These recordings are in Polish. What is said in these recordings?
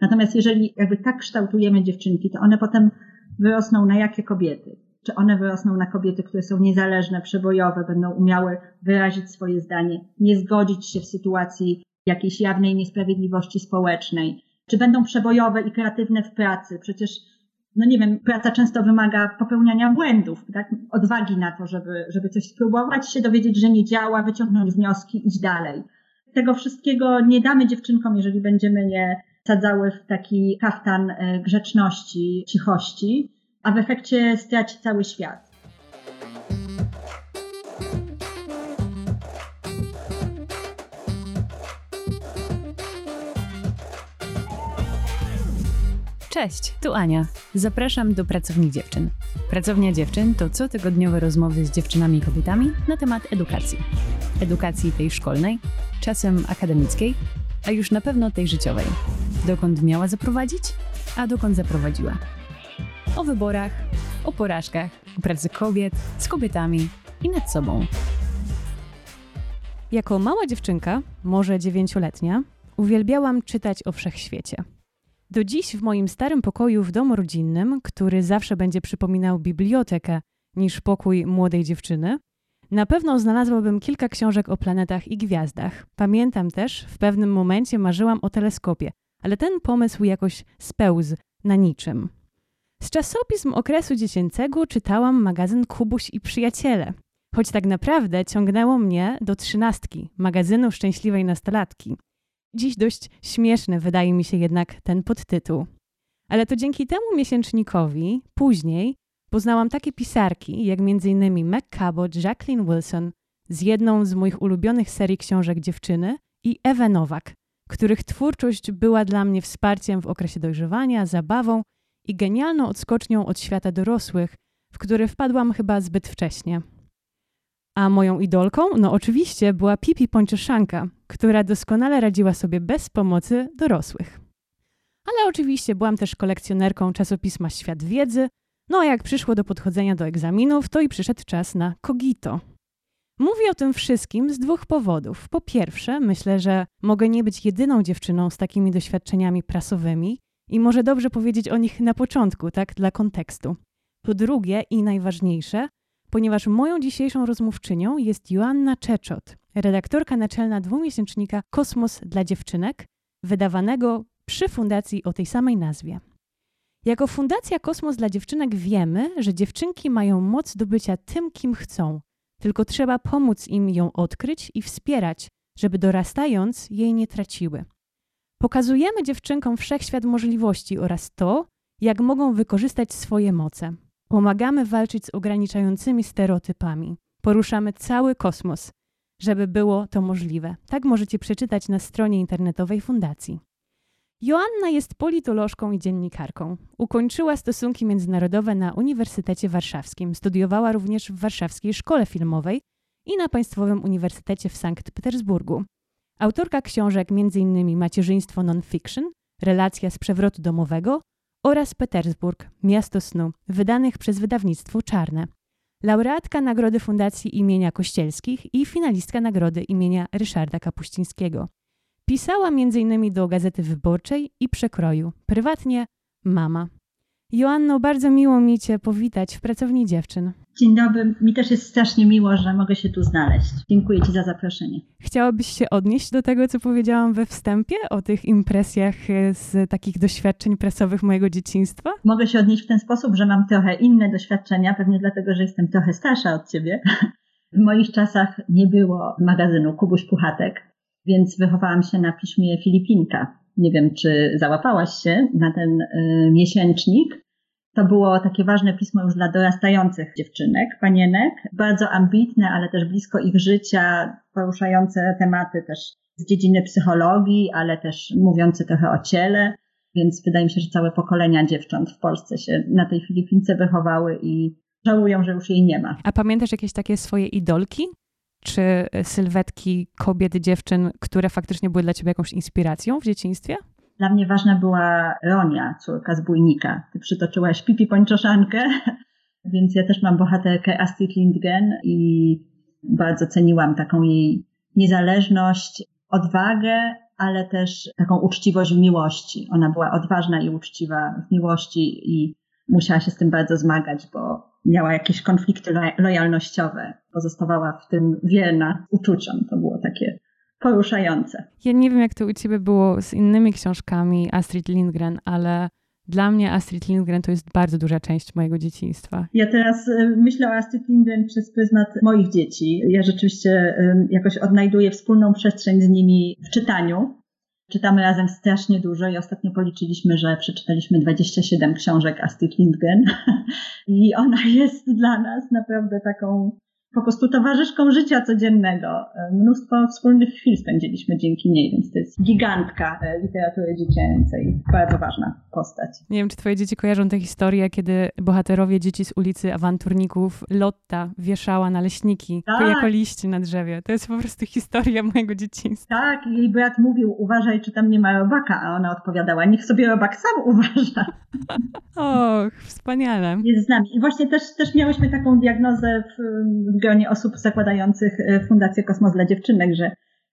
Natomiast jeżeli jakby tak kształtujemy dziewczynki, to one potem wyrosną na jakie kobiety? Czy one wyrosną na kobiety, które są niezależne, przebojowe, będą umiały wyrazić swoje zdanie, nie zgodzić się w sytuacji jakiejś jawnej niesprawiedliwości społecznej? Czy będą przebojowe i kreatywne w pracy? Przecież, no nie wiem, praca często wymaga popełniania błędów, tak? odwagi na to, żeby, żeby coś spróbować, się dowiedzieć, że nie działa, wyciągnąć wnioski, iść dalej. Tego wszystkiego nie damy dziewczynkom, jeżeli będziemy je sadzały w taki kaftan e, grzeczności, cichości, a w efekcie straci cały świat. Cześć, tu Ania. Zapraszam do Pracowni Dziewczyn. Pracownia Dziewczyn to cotygodniowe rozmowy z dziewczynami i kobietami na temat edukacji. Edukacji tej szkolnej, czasem akademickiej, a już na pewno tej życiowej. Dokąd miała zaprowadzić, a dokąd zaprowadziła. O wyborach, o porażkach, o pracy kobiet, z kobietami i nad sobą. Jako mała dziewczynka, może dziewięcioletnia, uwielbiałam czytać o wszechświecie. Do dziś w moim starym pokoju w domu rodzinnym, który zawsze będzie przypominał bibliotekę niż pokój młodej dziewczyny, na pewno znalazłabym kilka książek o planetach i gwiazdach. Pamiętam też, w pewnym momencie marzyłam o teleskopie, ale ten pomysł jakoś spełzł na niczym. Z czasopism okresu dziecięcego czytałam magazyn Kubuś i Przyjaciele, choć tak naprawdę ciągnęło mnie do trzynastki, magazynu szczęśliwej nastolatki. Dziś dość śmieszny wydaje mi się jednak ten podtytuł. Ale to dzięki temu miesięcznikowi później poznałam takie pisarki jak m.in. Meg Cabot, Jacqueline Wilson z jedną z moich ulubionych serii książek Dziewczyny i Ewę Nowak, których twórczość była dla mnie wsparciem w okresie dojrzewania, zabawą i genialną odskocznią od świata dorosłych, w który wpadłam chyba zbyt wcześnie. A moją idolką, no oczywiście, była Pipi Pończoszanka, która doskonale radziła sobie bez pomocy dorosłych. Ale oczywiście byłam też kolekcjonerką czasopisma Świat Wiedzy, no a jak przyszło do podchodzenia do egzaminów, to i przyszedł czas na Kogito. Mówię o tym wszystkim z dwóch powodów. Po pierwsze, myślę, że mogę nie być jedyną dziewczyną z takimi doświadczeniami prasowymi i może dobrze powiedzieć o nich na początku, tak, dla kontekstu. Po drugie i najważniejsze, ponieważ moją dzisiejszą rozmówczynią jest Joanna Czeczot, redaktorka naczelna dwumiesięcznika Kosmos dla dziewczynek, wydawanego przy fundacji o tej samej nazwie. Jako Fundacja Kosmos dla Dziewczynek wiemy, że dziewczynki mają moc do bycia tym, kim chcą, tylko trzeba pomóc im ją odkryć i wspierać, żeby dorastając jej nie traciły. Pokazujemy dziewczynkom wszechświat możliwości oraz to, jak mogą wykorzystać swoje moce. Pomagamy walczyć z ograniczającymi stereotypami. Poruszamy cały kosmos, żeby było to możliwe. Tak możecie przeczytać na stronie internetowej Fundacji. Joanna jest politolożką i dziennikarką. Ukończyła stosunki międzynarodowe na Uniwersytecie Warszawskim. Studiowała również w Warszawskiej Szkole Filmowej i na Państwowym Uniwersytecie w Sankt Petersburgu. Autorka książek m.in. Macierzyństwo non-fiction, Relacja z przewrotu domowego oraz Petersburg, Miasto snu, wydanych przez wydawnictwo Czarne. Laureatka Nagrody Fundacji imienia Kościelskich i finalistka Nagrody imienia Ryszarda Kapuścińskiego. Pisała m.in. do Gazety Wyborczej i Przekroju. Prywatnie mama. Joanno, bardzo miło mi Cię powitać w Pracowni Dziewczyn. Dzień dobry, mi też jest strasznie miło, że mogę się tu znaleźć. Dziękuję Ci za zaproszenie. Chciałabyś się odnieść do tego, co powiedziałam we wstępie, o tych impresjach z takich doświadczeń prasowych mojego dzieciństwa? Mogę się odnieść w ten sposób, że mam trochę inne doświadczenia, pewnie dlatego, że jestem trochę starsza od Ciebie. W moich czasach nie było magazynu Kubuś Puchatek, więc wychowałam się na piśmie Filipinka. Nie wiem, czy załapałaś się na ten y, miesięcznik. To było takie ważne pismo już dla dorastających dziewczynek, panienek, bardzo ambitne, ale też blisko ich życia, poruszające tematy też z dziedziny psychologii, ale też mówiące trochę o ciele. Więc wydaje mi się, że całe pokolenia dziewcząt w Polsce się na tej Filipince wychowały i żałują, że już jej nie ma. A pamiętasz jakieś takie swoje idolki? Czy sylwetki kobiet, dziewczyn, które faktycznie były dla ciebie jakąś inspiracją w dzieciństwie? Dla mnie ważna była Ronia, córka zbójnika. Ty przytoczyłaś Pipi Pończoszankę, więc ja też mam bohaterkę Astrid Lindgren i bardzo ceniłam taką jej niezależność, odwagę, ale też taką uczciwość w miłości. Ona była odważna i uczciwa w miłości i musiała się z tym bardzo zmagać, bo miała jakieś konflikty lojalnościowe. Pozostawała w tym wierna uczuciom. To było takie poruszające. Ja nie wiem, jak to u ciebie było z innymi książkami Astrid Lindgren, ale dla mnie Astrid Lindgren to jest bardzo duża część mojego dzieciństwa. Ja teraz y, myślę o Astrid Lindgren przez pryzmat moich dzieci. Ja rzeczywiście jakoś odnajduję wspólną przestrzeń z nimi w czytaniu. Czytamy razem strasznie dużo i ostatnio policzyliśmy, że przeczytaliśmy 27 książek Astrid Lindgren. I ona jest dla nas naprawdę taką po prostu towarzyszką życia codziennego. Mnóstwo wspólnych chwil spędziliśmy dzięki niej, więc to jest gigantka e, literatury dziecięcej, bardzo ważna postać. Nie wiem, czy twoje dzieci kojarzą tę historię, kiedy bohaterowie dzieci z ulicy awanturników Lotta wieszała naleśniki tak. jako liści na drzewie. To jest po prostu historia mojego dzieciństwa. Tak, jej brat mówił, uważaj, czy tam nie ma robaka, a ona odpowiadała, niech sobie robak sam uważa. Och, wspaniale. Jest z nami. I właśnie też, też miałyśmy taką diagnozę w, w gronie osób zakładających e, Fundację Kosmos dla Dziewczynek, że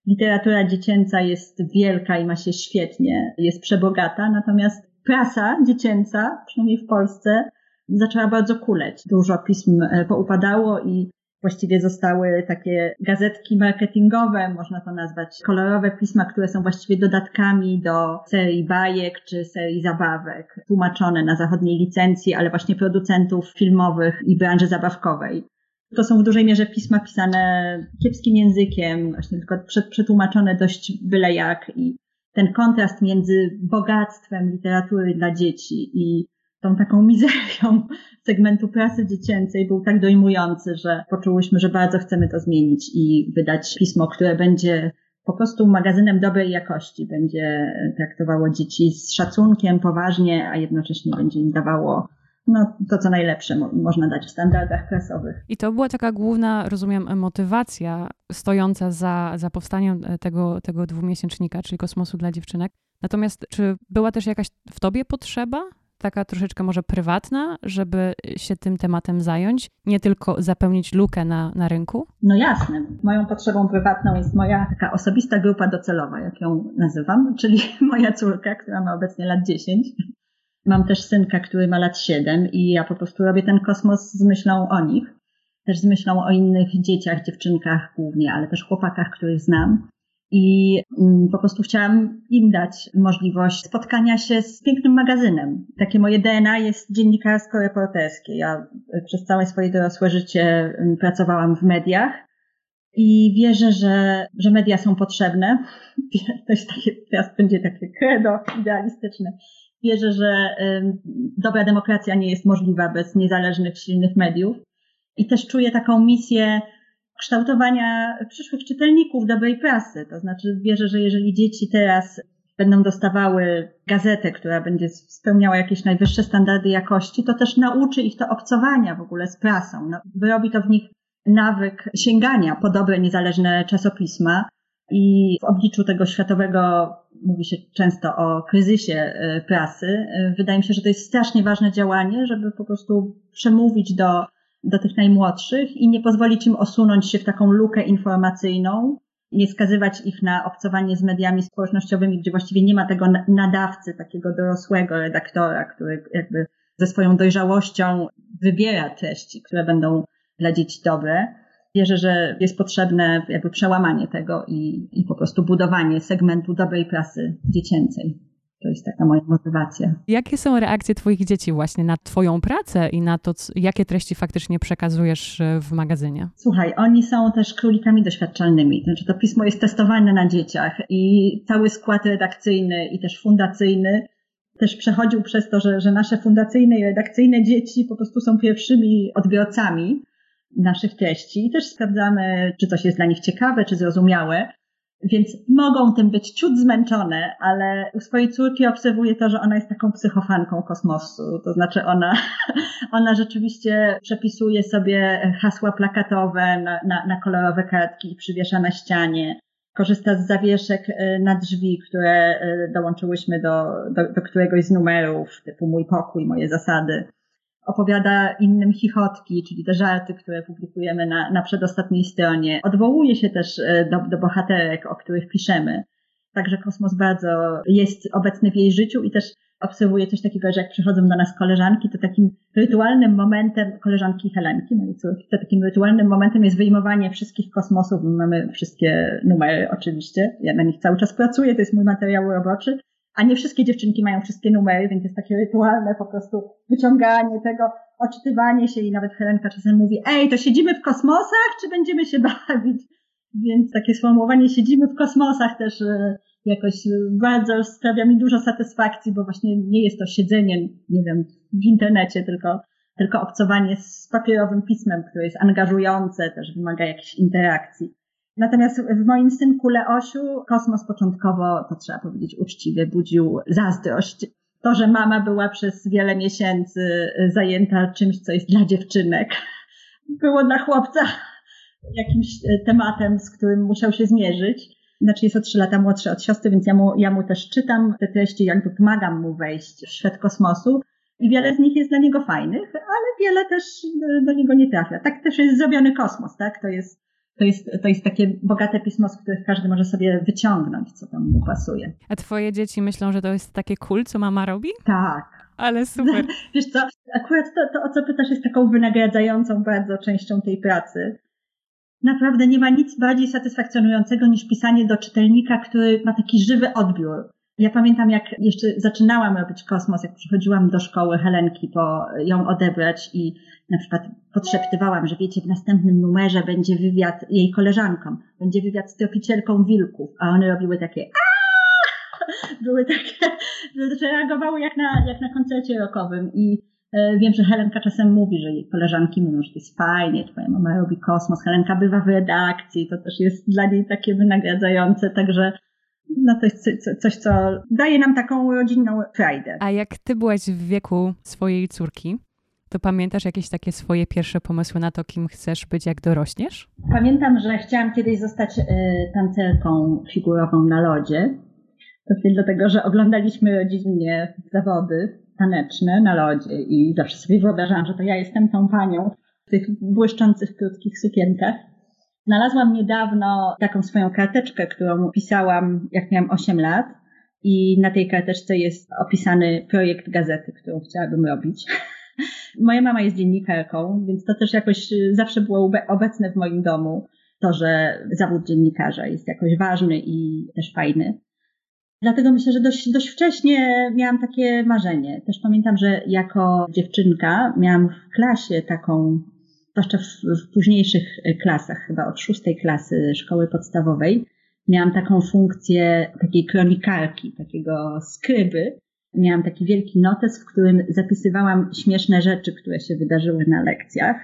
literatura dziecięca jest wielka i ma się świetnie, jest przebogata, natomiast prasa dziecięca, przynajmniej w Polsce, zaczęła bardzo kuleć. Dużo pism e, poupadało i właściwie zostały takie gazetki marketingowe, można to nazwać, kolorowe pisma, które są właściwie dodatkami do serii bajek czy serii zabawek, tłumaczone na zachodniej licencji, ale właśnie producentów filmowych i branży zabawkowej. To są w dużej mierze pisma pisane kiepskim językiem, właśnie tylko przetłumaczone dość byle jak i ten kontrast między bogactwem literatury dla dzieci i tą taką mizerią segmentu prasy dziecięcej był tak dojmujący, że poczułyśmy, że bardzo chcemy to zmienić i wydać pismo, które będzie po prostu magazynem dobrej jakości, będzie traktowało dzieci z szacunkiem, poważnie, a jednocześnie będzie im dawało no, to, co najlepsze mo można dać w standardach prasowych. I to była taka główna, rozumiem, motywacja stojąca za, za powstaniem tego, tego dwumiesięcznika, czyli kosmosu dla dziewczynek. Natomiast czy była też jakaś w tobie potrzeba, taka troszeczkę może prywatna, żeby się tym tematem zająć, nie tylko zapełnić lukę na, na rynku? No jasne. Moją potrzebą prywatną jest moja taka osobista grupa docelowa, jak ją nazywam, czyli moja córka, która ma obecnie lat 10 Mam też synka, który ma lat 7 i ja po prostu robię ten kosmos z myślą o nich. Też z myślą o innych dzieciach, dziewczynkach głównie, ale też chłopakach, których znam. I mm, po prostu chciałam im dać możliwość spotkania się z pięknym magazynem. Takie moje DNA jest dziennikarsko-reporterskie. Ja przez całe swoje dorosłe życie mm, pracowałam w mediach i wierzę, że, że media są potrzebne. To jest takie, teraz będzie takie credo idealistyczne wierzę, że dobra demokracja nie jest możliwa bez niezależnych, silnych mediów. I też czuję taką misję kształtowania przyszłych czytelników dobrej prasy. To znaczy wierzę, że jeżeli dzieci teraz będą dostawały gazetę, która będzie spełniała jakieś najwyższe standardy jakości, to też nauczy ich to obcowania w ogóle z prasą. No, wyrobi to w nich nawyk sięgania po dobre, niezależne czasopisma. I w obliczu tego światowego mówi się często o kryzysie e, prasy. E, wydaje mi się, że to jest strasznie ważne działanie, żeby po prostu przemówić do, do tych najmłodszych i nie pozwolić im osunąć się w taką lukę informacyjną, nie skazywać ich na obcowanie z mediami społecznościowymi, gdzie właściwie nie ma tego nadawcy, takiego dorosłego redaktora, który jakby ze swoją dojrzałością wybiera treści, które będą dla dzieci dobre Wierzę, że jest potrzebne jakby przełamanie tego i, i po prostu budowanie segmentu dobrej prasy dziecięcej. To jest taka moja motywacja. Jakie są reakcje Twoich dzieci właśnie na Twoją pracę i na to, jakie treści faktycznie przekazujesz e, w magazynie? Słuchaj, oni są też królikami doświadczalnymi. Znaczy, to pismo jest testowane na dzieciach i cały skład redakcyjny i też fundacyjny też przechodził przez to, że, że nasze fundacyjne i redakcyjne dzieci po prostu są pierwszymi odbiorcami naszych treści i też sprawdzamy, czy coś jest dla nich ciekawe, czy zrozumiałe. Więc mogą tym być ciut zmęczone, ale u swojej córki obserwuję to, że ona jest taką psychofanką kosmosu. To znaczy ona, ona rzeczywiście przepisuje sobie hasła plakatowe na, na, na kolorowe kartki i przywiesza na ścianie. Korzysta z zawieszek e, na drzwi, które e, dołączyłyśmy do, do, do któregoś z numerów, typu mój pokój, moje zasady opowiada innym chichotki, czyli te żarty, które publikujemy na, na przedostatniej stronie. Odwołuje się też e, do, do bohaterek, o których piszemy. Także kosmos bardzo jest obecny w jej życiu i też obserwuję coś takiego, że jak przychodzą do nas koleżanki, to takim rytualnym momentem, koleżanki Helenki, mojej córki, to takim rytualnym momentem jest wyjmowanie wszystkich kosmosów. Mamy wszystkie numery oczywiście, ja na nich cały czas pracuję, to jest mój materiał roboczy, a nie wszystkie dziewczynki mają wszystkie numery, więc jest takie rytualne po prostu wyciąganie tego, odczytywanie się i nawet Helenka czasem mówi, ej, to siedzimy w kosmosach, czy będziemy się bawić? Więc takie sformułowanie siedzimy w kosmosach też e, jakoś bardzo sprawia mi dużo satysfakcji, bo właśnie nie jest to siedzenie, nie wiem, w internecie, tylko, tylko obcowanie z papierowym pismem, które jest angażujące, też wymaga jakiejś interakcji. Natomiast w moim synku Leosiu kosmos początkowo, to trzeba powiedzieć uczciwie, budził zazdrość. To, że mama była przez wiele miesięcy zajęta czymś, co jest dla dziewczynek, było dla chłopca jakimś tematem, z którym musiał się zmierzyć znaczy jest o trzy lata młodszy od siostry, więc ja mu, ja mu też czytam te treści, jakby pomagam mu wejść w świat kosmosu. I wiele z nich jest dla niego fajnych, ale wiele też do niego nie trafia. Tak też jest zrobiony kosmos, tak? To jest, to jest, to jest takie bogate pismo, z których każdy może sobie wyciągnąć, co tam mu pasuje. A twoje dzieci myślą, że to jest takie cool, co mama robi? Tak. Ale super. Wiesz co, akurat to, to, o co pytasz, jest taką wynagradzającą bardzo częścią tej pracy naprawdę nie ma nic bardziej satysfakcjonującego niż pisanie do czytelnika, który ma taki żywy odbiór. Ja pamiętam, jak jeszcze zaczynałam robić kosmos, jak przychodziłam do szkoły Helenki po ją odebrać i na przykład podszeptywałam, że wiecie, w następnym numerze będzie wywiad jej koleżankom, będzie wywiad z tropicielką wilków, a one robiły takie Aaaa! były takie, że reagowały jak na, jak na koncercie rockowym i E, wiem, że Helenka czasem mówi, że jej koleżanki mówią, że to jest fajnie, twoja mama robi kosmos, Helenka bywa w redakcji, to też jest dla niej takie wynagradzające, także no to jest coś, co daje nam taką rodzinną frajdę. A jak ty byłaś w wieku swojej córki, to pamiętasz jakieś takie swoje pierwsze pomysły na to, kim chcesz być, jak dorośniesz? Pamiętam, że chciałam kiedyś zostać y, tancerką figurową na lodzie. To dlatego, że oglądaliśmy rodzinnie zawody taneczne na lodzie i zawsze sobie wyobrażałam, że to ja jestem tą panią w tych błyszczących, krótkich sukienkach. Znalazłam niedawno taką swoją karteczkę, którą pisałam, jak miałam 8 lat i na tej karteczce jest opisany projekt gazety, którą chciałabym robić. Moja mama jest dziennikarką, więc to też jakoś zawsze było obecne w moim domu, to, że zawód dziennikarza jest jakoś ważny i też fajny. Dlatego myślę, że dość, dość wcześnie miałam takie marzenie. Też pamiętam, że jako dziewczynka miałam w klasie taką, zwłaszcza w, w późniejszych klasach, chyba od szóstej klasy szkoły podstawowej, miałam taką funkcję takiej kronikarki, takiego skryby. Miałam taki wielki notes, w którym zapisywałam śmieszne rzeczy, które się wydarzyły na lekcjach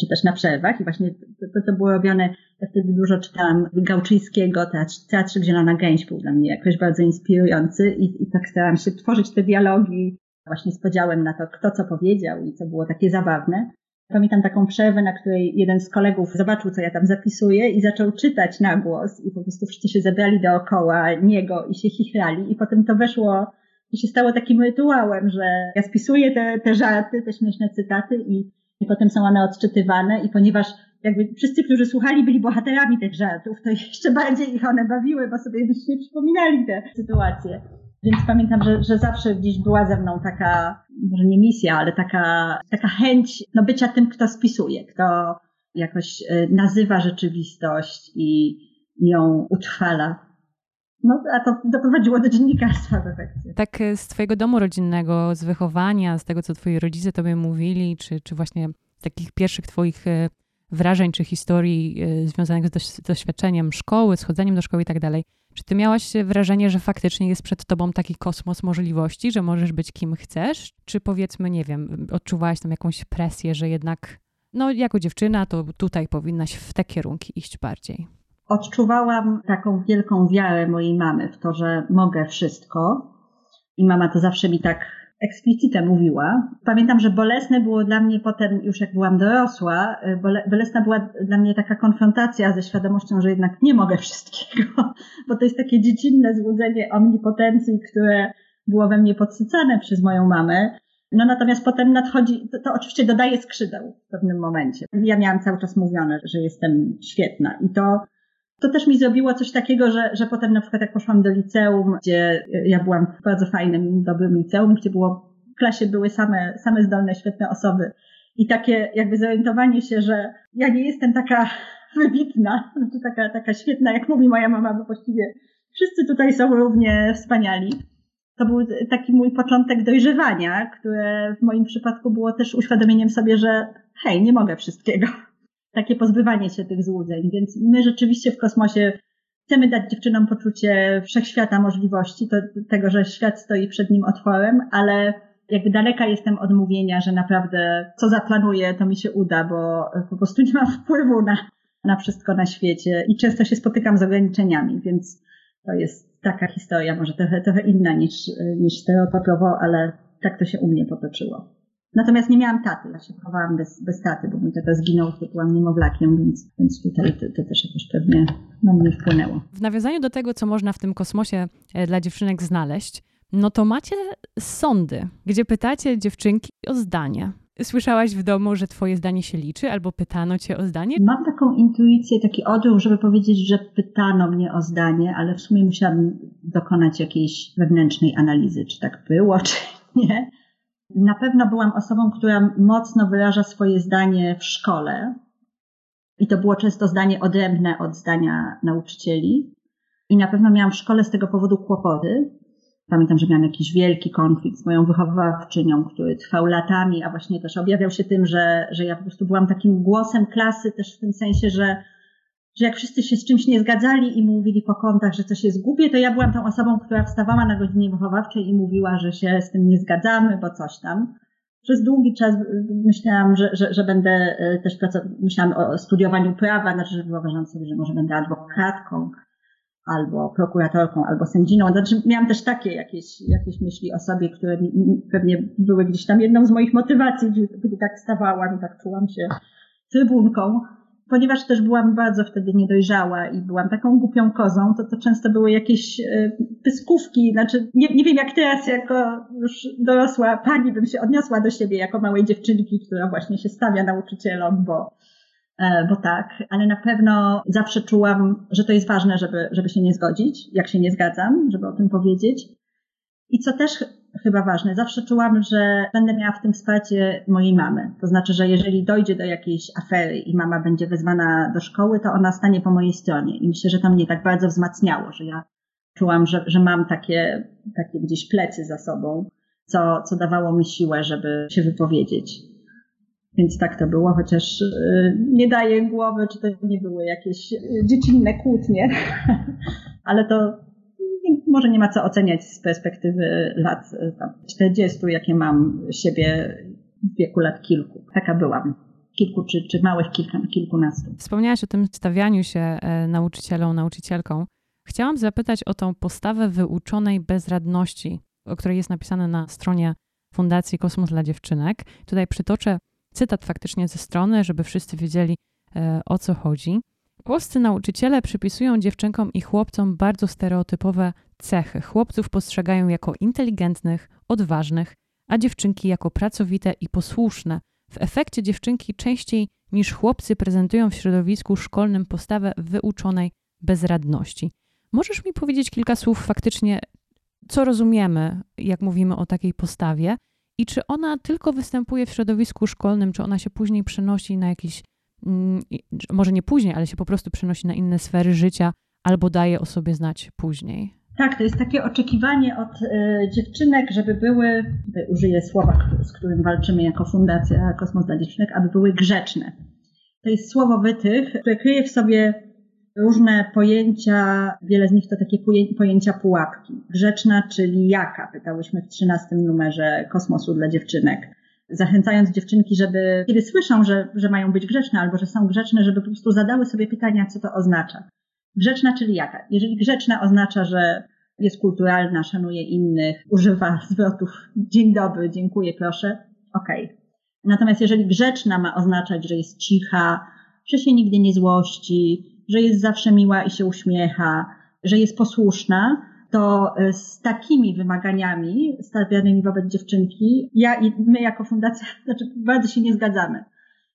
czy też na przerwach i właśnie to, to było robione, ja wtedy dużo czytałam Gałczyńskiego, teatr, Teatrzyk Zielona Gęś był dla mnie jakoś bardzo inspirujący i, i tak starałam się tworzyć te dialogi właśnie z podziałem na to, kto co powiedział i co było takie zabawne. Pamiętam taką przerwę, na której jeden z kolegów zobaczył, co ja tam zapisuję i zaczął czytać na głos. I po prostu wszyscy się zebrali dookoła niego i się chichrali. I potem to weszło i się stało takim rytuałem, że ja spisuję te, te żarty, te śmieszne cytaty i i potem są one odczytywane. I ponieważ jakby wszyscy, którzy słuchali, byli bohaterami tych żartów, to jeszcze bardziej ich one bawiły, bo sobie byście przypominali te sytuacje. Więc pamiętam, że, że zawsze gdzieś była ze mną taka, może nie misja, ale taka, taka chęć no, bycia tym, kto spisuje, kto jakoś e, nazywa rzeczywistość i ją utrwala. No, a to doprowadziło do dziennikarstwa w efekcie. Tak e, z twojego domu rodzinnego, z wychowania, z tego, co twoi rodzice tobie mówili, czy, czy właśnie takich pierwszych twoich e, wrażeń, czy historii związanych z doświadczeniem szkoły, z chodzeniem do szkoły i tak dalej. Czy ty miałaś wrażenie, że faktycznie jest przed tobą taki kosmos możliwości, że możesz być kim chcesz? Czy powiedzmy, nie wiem, odczuwałaś tam jakąś presję, że jednak, no jako dziewczyna, to tutaj powinnaś w te kierunki iść bardziej? odczuwałam taką wielką wiarę mojej mamy w to, że mogę wszystko. I mama to zawsze mi tak eksplicite mówiła. Pamiętam, że bolesne było dla mnie potem, już jak byłam dorosła, bolesna była dla mnie taka konfrontacja ze świadomością, że jednak nie mogę wszystkiego, bo to jest takie dziecinne złudzenie omnipotencji, które było we mnie podsycane przez moją mamę. No natomiast potem nadchodzi, to, to oczywiście dodaje skrzydeł w pewnym momencie. Ja miałam cały czas mówione, że jestem świetna i to to też mi zrobiło coś takiego, że, że potem na przykład jak poszłam do liceum, gdzie ja byłam w bardzo fajnym, dobrym liceum, gdzie było w klasie były same, same zdolne, świetne osoby. I takie jakby zorientowanie się, że ja nie jestem taka wybitna, znaczy taka, taka świetna, jak mówi moja mama, bo właściwie wszyscy tutaj są równie wspaniali. To był taki mój początek dojrzewania, które w moim przypadku było też uświadomieniem sobie, że hej, nie mogę wszystkiego. Takie pozbywanie się tych złudzeń. Więc my rzeczywiście w kosmosie chcemy dać dziewczynom poczucie wszechświata możliwości, to, tego, że świat stoi przed nim otworem, ale jakby daleka jestem od mówienia, że naprawdę co zaplanuję, to mi się uda, bo po prostu nie mam wpływu na, na wszystko na świecie i często się spotykam z ograniczeniami, więc to jest taka historia, może trochę, trochę inna niż, niż stereotypowo, ale tak to się u mnie potoczyło. Natomiast nie miałam taty, ja się chowałam bez, bez taty, bo mój tata zginął, kiedy byłam niemowlakiem, więc, więc tutaj to, to też jakoś pewnie na mnie wpłynęło. W nawiązaniu do tego, co można w tym kosmosie e, dla dziewczynek znaleźć, no to macie sądy, gdzie pytacie dziewczynki o zdanie. Słyszałaś w domu, że twoje zdanie się liczy, albo pytano cię o zdanie? Mam taką intuicję, taki odruch, żeby powiedzieć, że pytano mnie o zdanie, ale w sumie musiałam dokonać jakiejś wewnętrznej analizy, czy tak było, czy nie. Na pewno byłam osobą, która mocno wyraża swoje zdanie w szkole. I to było często zdanie odrębne od zdania nauczycieli. I na pewno miałam w szkole z tego powodu kłopoty, Pamiętam, że miałam jakiś wielki konflikt z moją wychowawczynią, który trwał latami, a właśnie też objawiał się tym, że, że ja po prostu byłam takim głosem klasy, też w tym sensie, że, że jak wszyscy się z czymś nie zgadzali i mówili po kątach, że coś jest głupie, to ja byłam tą osobą, która wstawała na godzinie wychowawczej i mówiła, że się z tym nie zgadzamy, bo coś tam. Przez długi czas myślałam, że, że, że będę e, też pracować, myślałam o studiowaniu prawa, znaczy, że wyobrażam sobie, że może będę adwokatką albo prokuratorką, albo sędziną. Znaczy, miałam też takie jakieś, jakieś myśli o sobie, które pewnie były gdzieś tam jedną z moich motywacji, gdy tak stawałam i tak czułam się trybunką. Ponieważ też byłam bardzo wtedy niedojrzała i byłam taką głupią kozą, to to często były jakieś e, pyskówki, znaczy nie, nie wiem jak teraz jako już dorosła pani bym się odniosła do siebie jako małej dziewczynki, która właśnie się stawia nauczycielom, bo E, bo tak, ale na pewno zawsze czułam, że to jest ważne, żeby, żeby się nie zgodzić, jak się nie zgadzam, żeby o tym powiedzieć. I co też chyba ważne, zawsze czułam, że będę miała w tym wsparcie mojej mamy. To znaczy, że jeżeli dojdzie do jakiejś afery i mama będzie wezwana do szkoły, to ona stanie po mojej stronie. I myślę, że to mnie tak bardzo wzmacniało, że ja czułam, że, że mam takie, takie gdzieś plecy za sobą, co, co dawało mi siłę, żeby się wypowiedzieć. Więc tak to było, chociaż y, nie daję głowy, czy to nie były jakieś y, dziecinne kłótnie, ale to może nie ma co oceniać z perspektywy lat 40, y, jakie mam siebie w wieku lat kilku. Taka byłam. Kilku czy, czy małych kilka, kilkunastu. Wspomniałaś o tym stawianiu się e, nauczycielą, nauczycielką. Chciałam zapytać o tą postawę wyuczonej bezradności, o której jest napisane na stronie Fundacji Kosmos dla Dziewczynek. Tutaj przytoczę Cytat faktycznie ze strony, żeby wszyscy wiedzieli e, o co chodzi. Polscy nauczyciele przypisują dziewczynkom i chłopcom bardzo stereotypowe cechy. Chłopców postrzegają jako inteligentnych, odważnych, a dziewczynki jako pracowite i posłuszne. W efekcie dziewczynki częściej niż chłopcy prezentują w środowisku szkolnym postawę wyuczonej bezradności. Możesz mi powiedzieć kilka słów faktycznie, co rozumiemy, jak mówimy o takiej postawie i czy ona tylko występuje w środowisku szkolnym, czy ona się później przenosi na jakieś, mm, może nie później, ale się po prostu przenosi na inne sfery życia, albo daje o sobie znać później? Tak, to jest takie oczekiwanie od y, dziewczynek, żeby były, użyję słowa, z którym walczymy jako Fundacja Kosmos dla Dziewczynek, aby były grzeczne. To jest słowo wytych, które kryje w sobie różne pojęcia, wiele z nich to takie pojęcia pułapki. Grzeczna, czyli jaka? Pytałyśmy w trzynastym numerze Kosmosu dla dziewczynek. Zachęcając dziewczynki, żeby, kiedy słyszą, że, że mają być grzeczne albo że są grzeczne, żeby po prostu zadały sobie pytania, co to oznacza. Grzeczna, czyli jaka? Jeżeli grzeczna oznacza, że jest kulturalna, szanuje innych, używa zwrotów dzień dobry, dziękuję, proszę, okej. Okay. Natomiast jeżeli grzeczna ma oznaczać, że jest cicha, że się nigdy nie złości, że jest zawsze miła i się uśmiecha, że jest posłuszna, to e, z takimi wymaganiami stawianymi wobec dziewczynki, ja i my jako fundacja, znaczy bardzo się nie zgadzamy.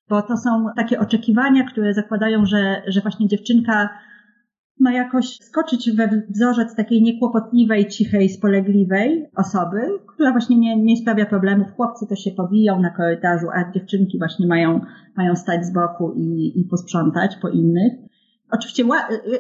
Bo to są takie oczekiwania, które zakładają, że, że właśnie dziewczynka no jakoś skoczyć we wzorzec takiej niekłopotliwej, cichej, spolegliwej osoby, która właśnie nie, nie sprawia problemów. Chłopcy to się pobiją na korytarzu, a dziewczynki właśnie mają, mają stać z boku i, i posprzątać po innych. Oczywiście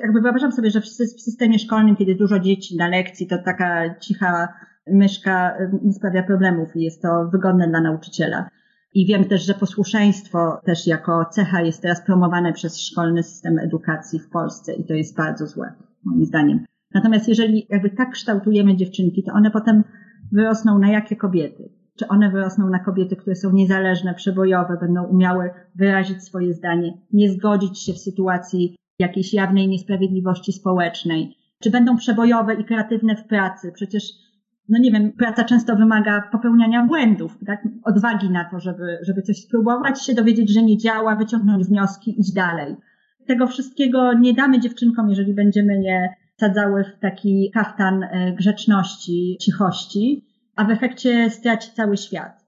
jakby wyobrażam sobie, że w systemie szkolnym, kiedy dużo dzieci na lekcji, to taka cicha myszka nie sprawia problemów i jest to wygodne dla nauczyciela. I wiem też, że posłuszeństwo też jako cecha jest teraz promowane przez szkolny system edukacji w Polsce i to jest bardzo złe, moim zdaniem. Natomiast jeżeli jakby tak kształtujemy dziewczynki, to one potem wyrosną na jakie kobiety? Czy one wyrosną na kobiety, które są niezależne, przebojowe, będą umiały wyrazić swoje zdanie, nie zgodzić się w sytuacji jakiejś jawnej niesprawiedliwości społecznej? Czy będą przebojowe i kreatywne w pracy? Przecież no nie wiem, praca często wymaga popełniania błędów, tak? odwagi na to, żeby, żeby coś spróbować, się dowiedzieć, że nie działa, wyciągnąć wnioski, iść dalej. Tego wszystkiego nie damy dziewczynkom, jeżeli będziemy je sadzały w taki kaftan e, grzeczności, cichości, a w efekcie straci cały świat.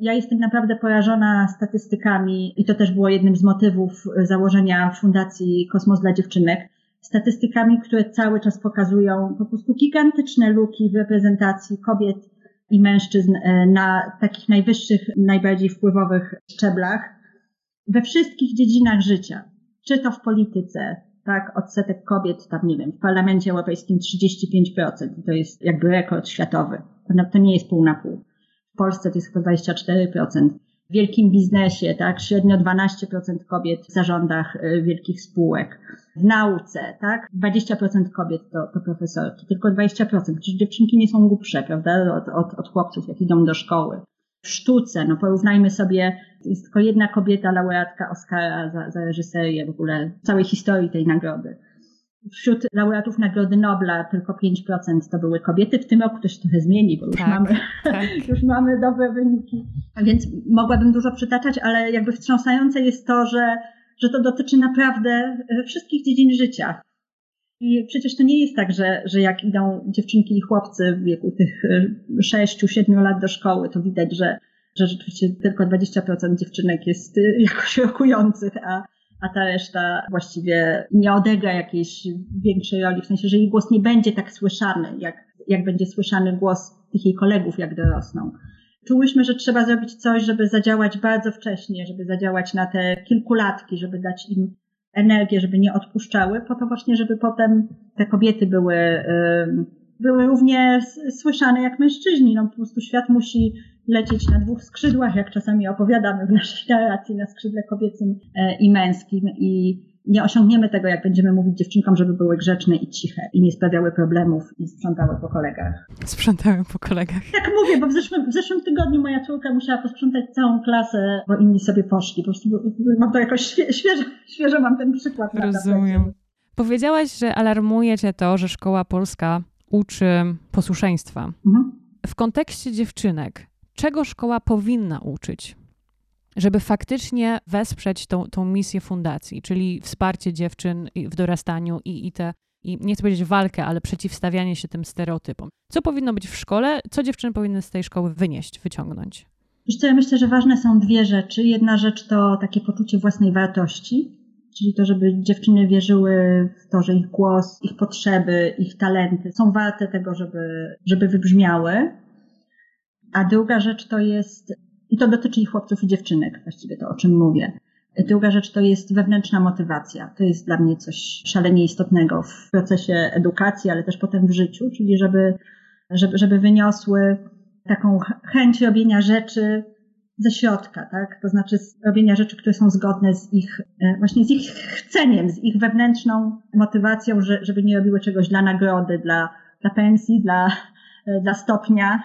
Ja jestem naprawdę porażona statystykami i to też było jednym z motywów założenia Fundacji Kosmos dla Dziewczynek, statystykami, które cały czas pokazują po prostu gigantyczne luki w reprezentacji kobiet i mężczyzn e, na takich najwyższych, najbardziej wpływowych szczeblach we wszystkich dziedzinach życia. Czy to w polityce, tak, odsetek kobiet, tam nie wiem, w Parlamencie Europejskim 35%, to jest jakby rekord światowy. To nie jest pół na pół. Polsce to jest chyba 24% w wielkim biznesie, tak, średnio 12% kobiet w zarządach y, wielkich spółek. W nauce, tak, 20% kobiet to, to profesorki, tylko 20%. Przecież dziewczynki nie są głupsze, prawda, od, od, od chłopców, jak idą do szkoły. W sztuce, no porównajmy sobie, jest tylko jedna kobieta laureatka Oscara za, za reżyserię w ogóle całej historii tej nagrody. Wśród laureatów Nagrody Nobla tylko 5% to były kobiety. W tym roku to się trochę zmieni, bo już, tak, mamy, tak. już mamy dobre wyniki. Więc mogłabym dużo przytaczać, ale jakby wstrząsające jest to, że, że to dotyczy naprawdę e, wszystkich dziedzin życia. I przecież to nie jest tak, że, że jak idą dziewczynki i chłopcy w wieku tych 6-7 e, lat do szkoły, to widać, że, że rzeczywiście tylko 20% dziewczynek jest e, jakoś rokujących, a a ta reszta właściwie nie odegra jakiejś większej roli, w sensie, że jej głos nie będzie tak słyszany, jak, jak będzie słyszany głos tych jej kolegów, jak dorosną. Czułyśmy, że trzeba zrobić coś, żeby zadziałać bardzo wcześnie, żeby zadziałać na te kilkulatki, żeby dać im energię, żeby nie odpuszczały, po to właśnie, żeby potem te kobiety były, były równie słyszane jak mężczyźni. No po prostu świat musi lecieć na dwóch skrzydłach, jak czasami opowiadamy w naszej narracji, na skrzydle kobiecym e, i męskim i nie osiągniemy tego, jak będziemy mówić dziewczynkom, żeby były grzeczne i ciche i nie sprawiały problemów i sprzątały po kolegach. Sprzątały po kolegach. Tak mówię, bo w zeszłym, w zeszłym tygodniu moja córka musiała posprzątać całą klasę, bo inni sobie poszli. Po prostu mam to jakoś świeżo, świeżo mam ten przykład. Rozumiem. Powiedziałaś, że alarmuje cię to, że szkoła polska uczy posłuszeństwa. Mhm. W kontekście dziewczynek, czego szkoła powinna uczyć, żeby faktycznie wesprzeć tą, tą misję fundacji, czyli wsparcie dziewczyn w dorastaniu i, i te, i nie chcę powiedzieć walkę, ale przeciwstawianie się tym stereotypom. Co powinno być w szkole, co dziewczyny powinny z tej szkoły wynieść, wyciągnąć? Wiesz ja myślę, że ważne są dwie rzeczy. Jedna rzecz to takie poczucie własnej wartości, czyli to, żeby dziewczyny wierzyły w to, że ich głos, ich potrzeby, ich talenty są warte tego, żeby, żeby wybrzmiały. A druga rzecz to jest, i to dotyczy i chłopców i dziewczynek, właściwie to o czym mówię. Druga rzecz to jest wewnętrzna motywacja. To jest dla mnie coś szalenie istotnego w procesie edukacji, ale też potem w życiu, czyli żeby, żeby, żeby wyniosły taką chęć robienia rzeczy ze środka, tak? To znaczy robienia rzeczy, które są zgodne z ich, e, właśnie z ich chceniem, z ich wewnętrzną motywacją, że, żeby nie robiły czegoś dla nagrody, dla, dla pensji, dla, e, dla stopnia,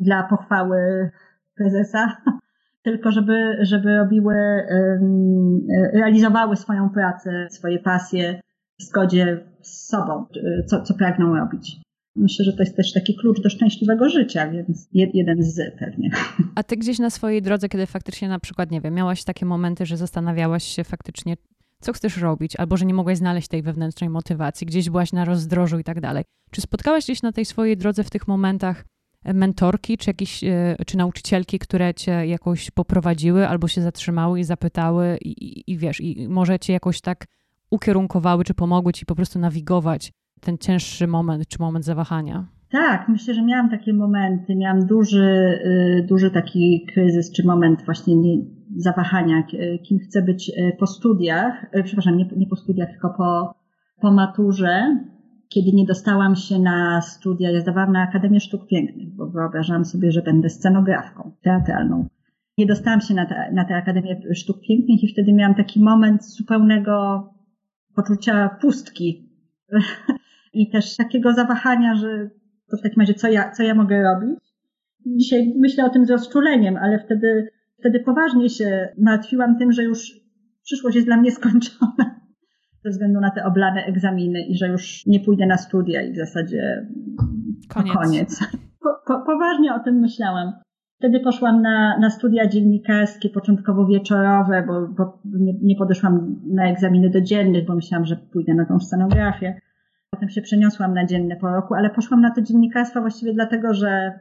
dla pochwały prezesa, tylko żeby, żeby robiły, realizowały swoją pracę, swoje pasje w zgodzie z sobą, co, co pragną robić. Myślę, że to jest też taki klucz do szczęśliwego życia, więc jeden z pewnie. A ty gdzieś na swojej drodze, kiedy faktycznie na przykład, nie wiem, miałaś takie momenty, że zastanawiałaś się faktycznie, co chcesz robić, albo że nie mogłaś znaleźć tej wewnętrznej motywacji, gdzieś byłaś na rozdrożu i tak dalej. Czy spotkałaś gdzieś na tej swojej drodze w tych momentach mentorki, czy jakieś, e, czy nauczycielki, które cię jakoś poprowadziły albo się zatrzymały i zapytały i, i, i wiesz, i może cię jakoś tak ukierunkowały, czy pomogły ci po prostu nawigować ten cięższy moment, czy moment zawahania? Tak, myślę, że miałam takie momenty. Miałam duży, y, duży taki kryzys, czy moment właśnie nie, zawahania, kim chcę być y, po studiach, y, przepraszam, nie, nie po studiach, tylko po, po maturze, kiedy nie dostałam się na studia, ja zdawałam na Akademię Sztuk Pięknych, bo wyobrażałam sobie, że będę scenografką teatralną. Nie dostałam się na, na tę Akademię Sztuk Pięknych i wtedy miałam taki moment zupełnego poczucia pustki i też takiego zawahania, że to w takim razie co ja, co ja mogę robić. Dzisiaj myślę o tym z rozczuleniem, ale wtedy, wtedy poważnie się martwiłam tym, że już przyszłość jest dla mnie skończona ze względu na te oblane egzaminy i że już nie pójdę na studia i w zasadzie koniec. koniec. Po, po, poważnie o tym myślałam. Wtedy poszłam na, na studia dziennikarskie, początkowo wieczorowe, bo, bo nie, nie podeszłam na egzaminy do dziennych, bo myślałam, że pójdę na tą scenografię. Potem się przeniosłam na dzienne po roku, ale poszłam na to dziennikarstwo właściwie dlatego, że,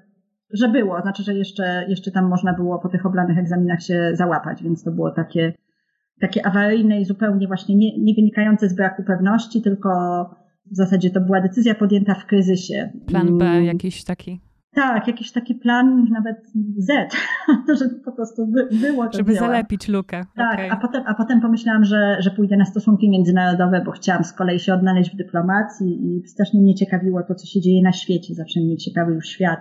że było. Znaczy, że jeszcze, jeszcze tam można było po tych oblanych egzaminach się załapać, więc to było takie, takie awaryjne i zupełnie właśnie nie, nie wynikające z braku pewności, tylko w zasadzie to była decyzja podjęta w kryzysie. Plan B jakiś taki? Tak, jakiś taki plan, nawet Z, że po prostu by, było to Żeby zalepić lukę. Tak, okay. a, potem, a potem pomyślałam, że, że pójdę na stosunki międzynarodowe, bo chciałam z kolei się odnaleźć w dyplomacji i strasznie mnie ciekawiło to, co się dzieje na świecie. Zawsze mnie ciekawił świat.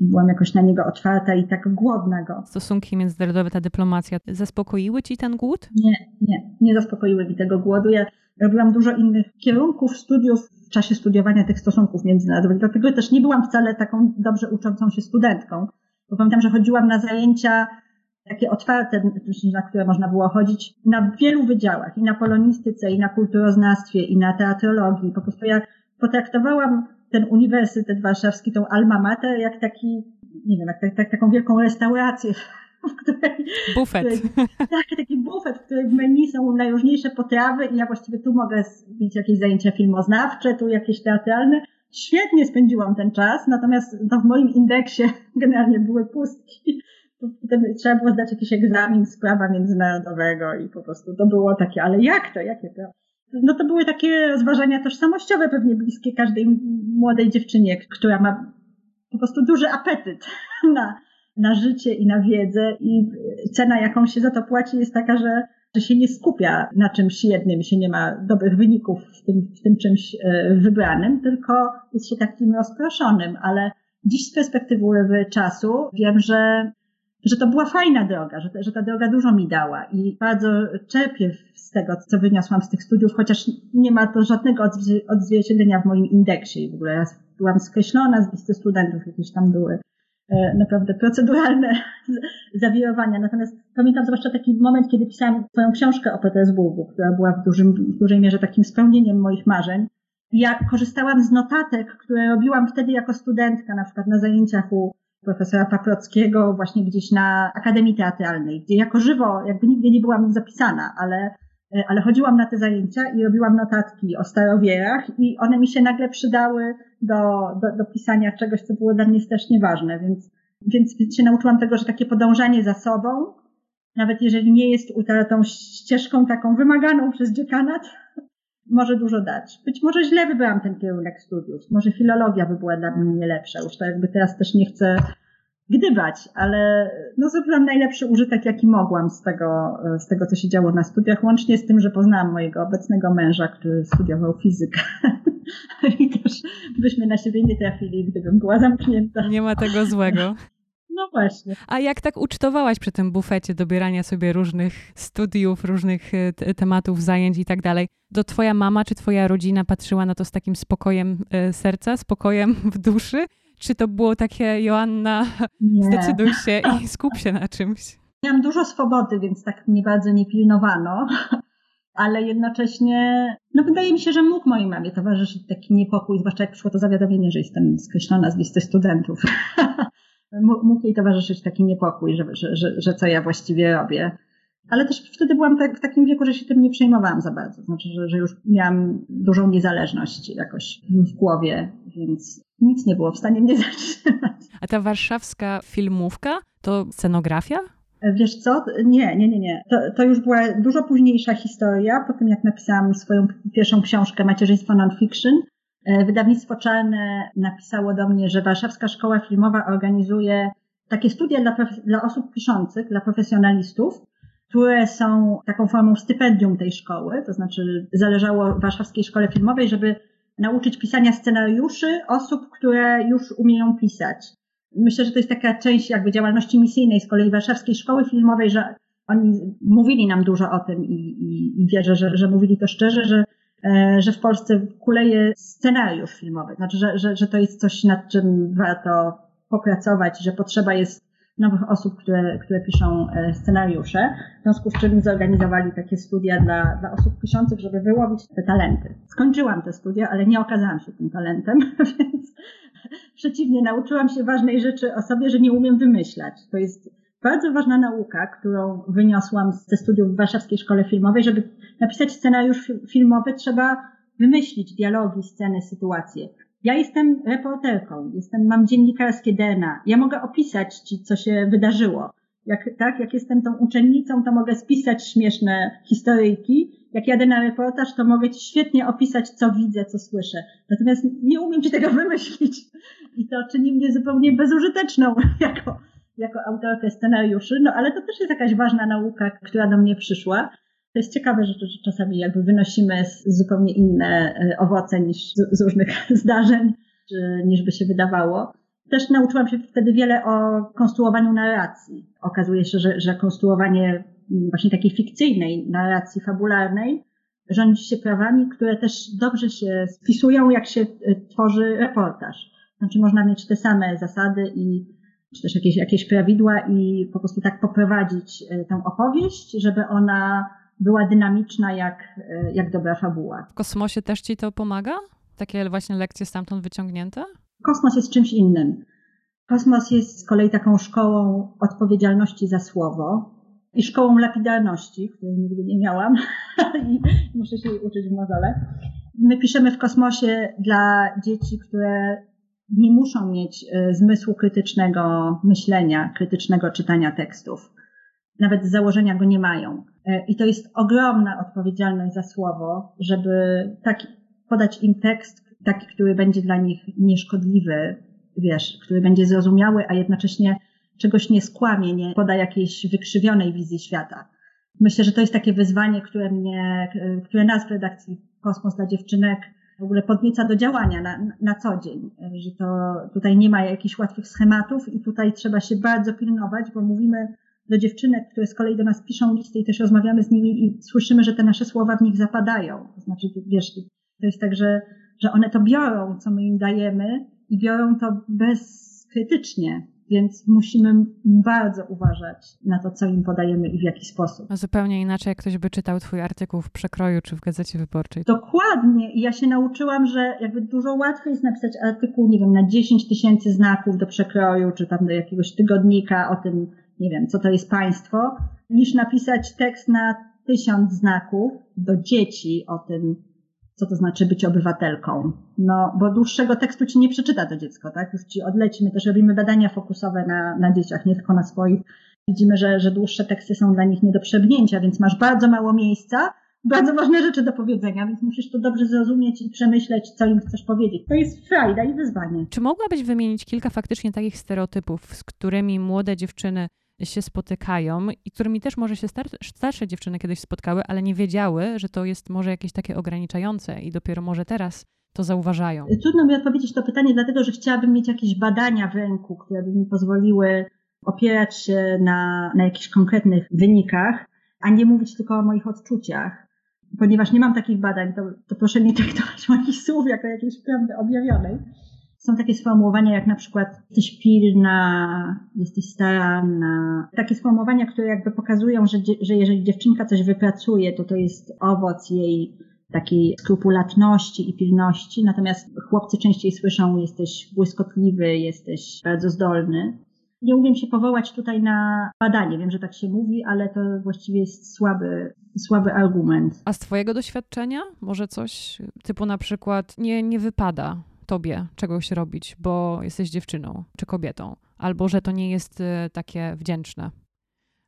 Byłam jakoś na niego otwarta i tak głodna go. Stosunki międzynarodowe, ta dyplomacja, zaspokoiły ci ten głód? Nie, nie, nie zaspokoiły mi tego głodu. Ja robiłam dużo innych kierunków studiów w czasie studiowania tych stosunków międzynarodowych, dlatego też nie byłam wcale taką dobrze uczącą się studentką. Bo pamiętam, że chodziłam na zajęcia takie otwarte, na które można było chodzić na wielu wydziałach, i na polonistyce, i na kulturoznawstwie, i na teatrologii. Po prostu ja potraktowałam ten Uniwersytet Warszawski, tą Alma Mater, jak taki, nie wiem, jak, tak, tak, taką wielką restaurację, w której... Bufet. W której, tak, taki bufet, w którym w menu są najróżniejsze potrawy i ja właściwie tu mogę mieć jakieś zajęcia filmoznawcze, tu jakieś teatralne. Świetnie spędziłam ten czas, natomiast no, w moim indeksie generalnie były pustki. Potem trzeba było zdać jakiś egzamin z prawa międzynarodowego i po prostu to było takie, ale jak to, jakie to? No to były takie rozważania tożsamościowe, pewnie bliskie każdej młodej dziewczynie, która ma po prostu duży apetyt na, na życie i na wiedzę. I cena, jaką się za to płaci jest taka, że, że się nie skupia na czymś jednym, się nie ma dobrych wyników w tym, w tym czymś e, wybranym, tylko jest się takim rozproszonym, ale dziś z perspektywy czasu wiem, że że to była fajna droga, że, że ta droga dużo mi dała i bardzo czerpię z tego, co wyniosłam z tych studiów, chociaż nie ma to żadnego odzwierciedlenia w moim indeksie. W ogóle ja byłam skreślona z listy studentów, jakieś tam były e, naprawdę proceduralne zawirowania. Natomiast pamiętam zwłaszcza taki moment, kiedy pisałam swoją książkę o Petersburgu, która była w, dużym, w dużej mierze takim spełnieniem moich marzeń. Ja korzystałam z notatek, które robiłam wtedy jako studentka, na przykład na zajęciach u profesora Paprockiego właśnie gdzieś na Akademii Teatralnej, gdzie jako żywo jakby nigdy nie byłam zapisana, ale, e, ale chodziłam na te zajęcia i robiłam notatki o starowierach i one mi się nagle przydały do, do, do pisania czegoś, co było dla mnie strasznie ważne, więc, więc, więc się nauczyłam tego, że takie podążanie za sobą, nawet jeżeli nie jest tą ścieżką taką wymaganą przez dziekanat, może dużo dać. Być może źle wybrałam ten kierunek studiów. Może filologia by była dla mnie lepsza. Już to jakby teraz też nie chcę gdybać, ale no zrobiłam najlepszy użytek, jaki mogłam z tego, z tego, co się działo na studiach, łącznie z tym, że poznałam mojego obecnego męża, który studiował fizykę. I też byśmy na siebie nie trafili, gdybym była zamknięta. Nie ma tego złego. No właśnie. A jak tak ucztowałaś przy tym bufecie dobierania sobie różnych studiów, różnych e, tematów, zajęć i tak dalej, to twoja mama czy twoja rodzina patrzyła na to z takim spokojem e, serca, spokojem w duszy? Czy to było takie, Joanna, nie. zdecyduj się i skup się na czymś? Miałam dużo swobody, więc tak mnie bardzo nie pilnowano, ale jednocześnie, no wydaje mi się, że mógł mojej mamie towarzyszyć taki niepokój, zwłaszcza jak przyszło to zawiadomienie, że jestem skreślona z listy studentów. Mógł jej towarzyszyć taki niepokój, że, że, że, że co ja właściwie robię. Ale też wtedy byłam tak, w takim wieku, że się tym nie przejmowałam za bardzo. Znaczy, że, że już miałam dużą niezależność jakoś w głowie, więc nic nie było w stanie mnie zatrzymać. A ta warszawska filmówka to scenografia? Wiesz co? Nie, nie, nie, nie. To, to już była dużo późniejsza historia, po tym jak napisałam swoją pierwszą książkę Macierzyństwo Non-Fiction. E, wydawnictwo Czarne napisało do mnie, że Warszawska Szkoła Filmowa organizuje takie studia dla, dla osób piszących, dla profesjonalistów, które są taką formą stypendium tej szkoły, to znaczy zależało Warszawskiej Szkole Filmowej, żeby nauczyć pisania scenariuszy osób, które już umieją pisać. Myślę, że to jest taka część jakby działalności misyjnej z kolei Warszawskiej Szkoły Filmowej, że oni mówili nam dużo o tym i, i, i wierzę, że, że mówili to szczerze, że, że w Polsce kuleje scenariusz filmowy. Znaczy, że, że, że to jest coś, nad czym warto popracować, że potrzeba jest nowych osób, które, które piszą e, scenariusze. W związku z czym zorganizowali takie studia dla, dla osób piszących, żeby wyłowić te talenty. Skończyłam te studia, ale nie okazałam się tym talentem, więc przeciwnie, nauczyłam się ważnej rzeczy o sobie, że nie umiem wymyślać. To jest bardzo ważna nauka, którą wyniosłam ze studiów w Warszawskiej Szkole Filmowej. Żeby napisać scenariusz filmowy, trzeba wymyślić dialogi, sceny, sytuacje. Ja jestem reporterką, jestem, mam dziennikarskie DNA. Ja mogę opisać ci, co się wydarzyło. Jak, tak, jak jestem tą uczennicą, to mogę spisać śmieszne historyjki. Jak jadę na reportaż, to mogę ci świetnie opisać, co widzę, co słyszę. Natomiast nie umiem ci tego wymyślić. I to czyni mnie zupełnie bezużyteczną jako, jako autorkę scenariuszy. No ale to też jest jakaś ważna nauka, która do mnie przyszła. To jest ciekawe, że, czasami jakby wynosimy zupełnie inne e, owoce niż z, różnych zdarzeń, niż by się wydawało. Też nauczyłam się wtedy wiele o konstruowaniu narracji. Okazuje się, że, że konstruowanie właśnie takiej fikcyjnej narracji fabularnej rządzi się prawami, które też dobrze się spisują, jak się e, tworzy reportaż. Znaczy można mieć te same zasady i czy też jakieś, jakieś prawidła i po prostu tak poprowadzić e, tę opowieść, żeby ona była dynamiczna jak, e, jak dobra fabuła. W kosmosie też ci to pomaga? Takie właśnie lekcje stamtąd wyciągnięte? Kosmos jest czymś innym. Kosmos jest z kolei taką szkołą odpowiedzialności za słowo i szkołą lapidarności, której nigdy nie miałam i muszę się uczyć w mozole. My piszemy w kosmosie dla dzieci, które nie muszą mieć e, zmysłu krytycznego myślenia, krytycznego czytania tekstów. Nawet z założenia go nie mają. E, I to jest ogromna odpowiedzialność za słowo, żeby taki, podać im tekst, taki, który będzie dla nich nieszkodliwy, wiesz, który będzie zrozumiały, a jednocześnie czegoś nie skłamie, nie poda jakiejś wykrzywionej wizji świata. Myślę, że to jest takie wyzwanie, które mnie, które nas w redakcji Kosmos dla dziewczynek w ogóle podnieca do działania na, na co dzień, że to tutaj nie ma jakichś łatwych schematów i tutaj trzeba się bardzo pilnować, bo mówimy do dziewczynek, które z kolei do nas piszą listy i też rozmawiamy z nimi i słyszymy, że te nasze słowa w nich zapadają. To znaczy, wiesz, to jest tak, że, że one to biorą, co my im dajemy i biorą to bezkrytycznie, więc musimy bardzo uważać na to, co im podajemy i w jaki sposób. A zupełnie inaczej, jak ktoś by czytał twój artykuł w Przekroju czy w Gazecie Wyborczej. Dokładnie. I ja się nauczyłam, że jakby dużo łatwiej jest napisać artykuł, nie wiem, na 10 tysięcy znaków do Przekroju, czy tam do jakiegoś tygodnika o tym, nie wiem, co to jest państwo, niż napisać tekst na tysiąc znaków do dzieci o tym, co to znaczy być obywatelką. No, bo dłuższego tekstu ci nie przeczyta to dziecko, tak? Już ci odleci. My też robimy badania fokusowe na, na dzieciach, nie tylko na swoich. Widzimy, że, że dłuższe teksty są dla nich nie do przebnięcia, więc masz bardzo mało miejsca, bardzo ważne rzeczy do powiedzenia, więc musisz to dobrze zrozumieć i przemyśleć, co im chcesz powiedzieć. To jest frajda i wyzwanie. Czy mogłabyś wymienić kilka faktycznie takich stereotypów, z którymi młode dziewczyny się spotykają i którymi też może się starsze dziewczyny kiedyś spotkały, ale nie wiedziały, że to jest może jakieś takie ograniczające i dopiero może teraz to zauważają. Trudno mi odpowiedzieć to pytanie, dlatego że chciałabym mieć jakieś badania w ręku, które by mi pozwoliły opierać się na, na jakichś konkretnych wynikach, a nie mówić tylko o moich odczuciach. Ponieważ nie mam takich badań, to, to proszę nie traktować moich słów jako jakiejś prawdy objawionej. Są takie sformułowania jak na przykład jesteś pilna, jesteś staranna. Takie sformułowania, które jakby pokazują, że, że jeżeli dziewczynka coś wypracuje, to to jest owoc jej takiej skrupulatności i pilności. Natomiast chłopcy częściej słyszą, jesteś błyskotliwy, jesteś bardzo zdolny. Nie umiem się powołać tutaj na badanie. Wiem, że tak się mówi, ale to właściwie jest słaby, słaby argument. A z Twojego doświadczenia może coś typu na przykład nie, nie wypada tobie czegoś robić, bo jesteś dziewczyną czy kobietą, albo że to nie jest y, takie wdzięczne,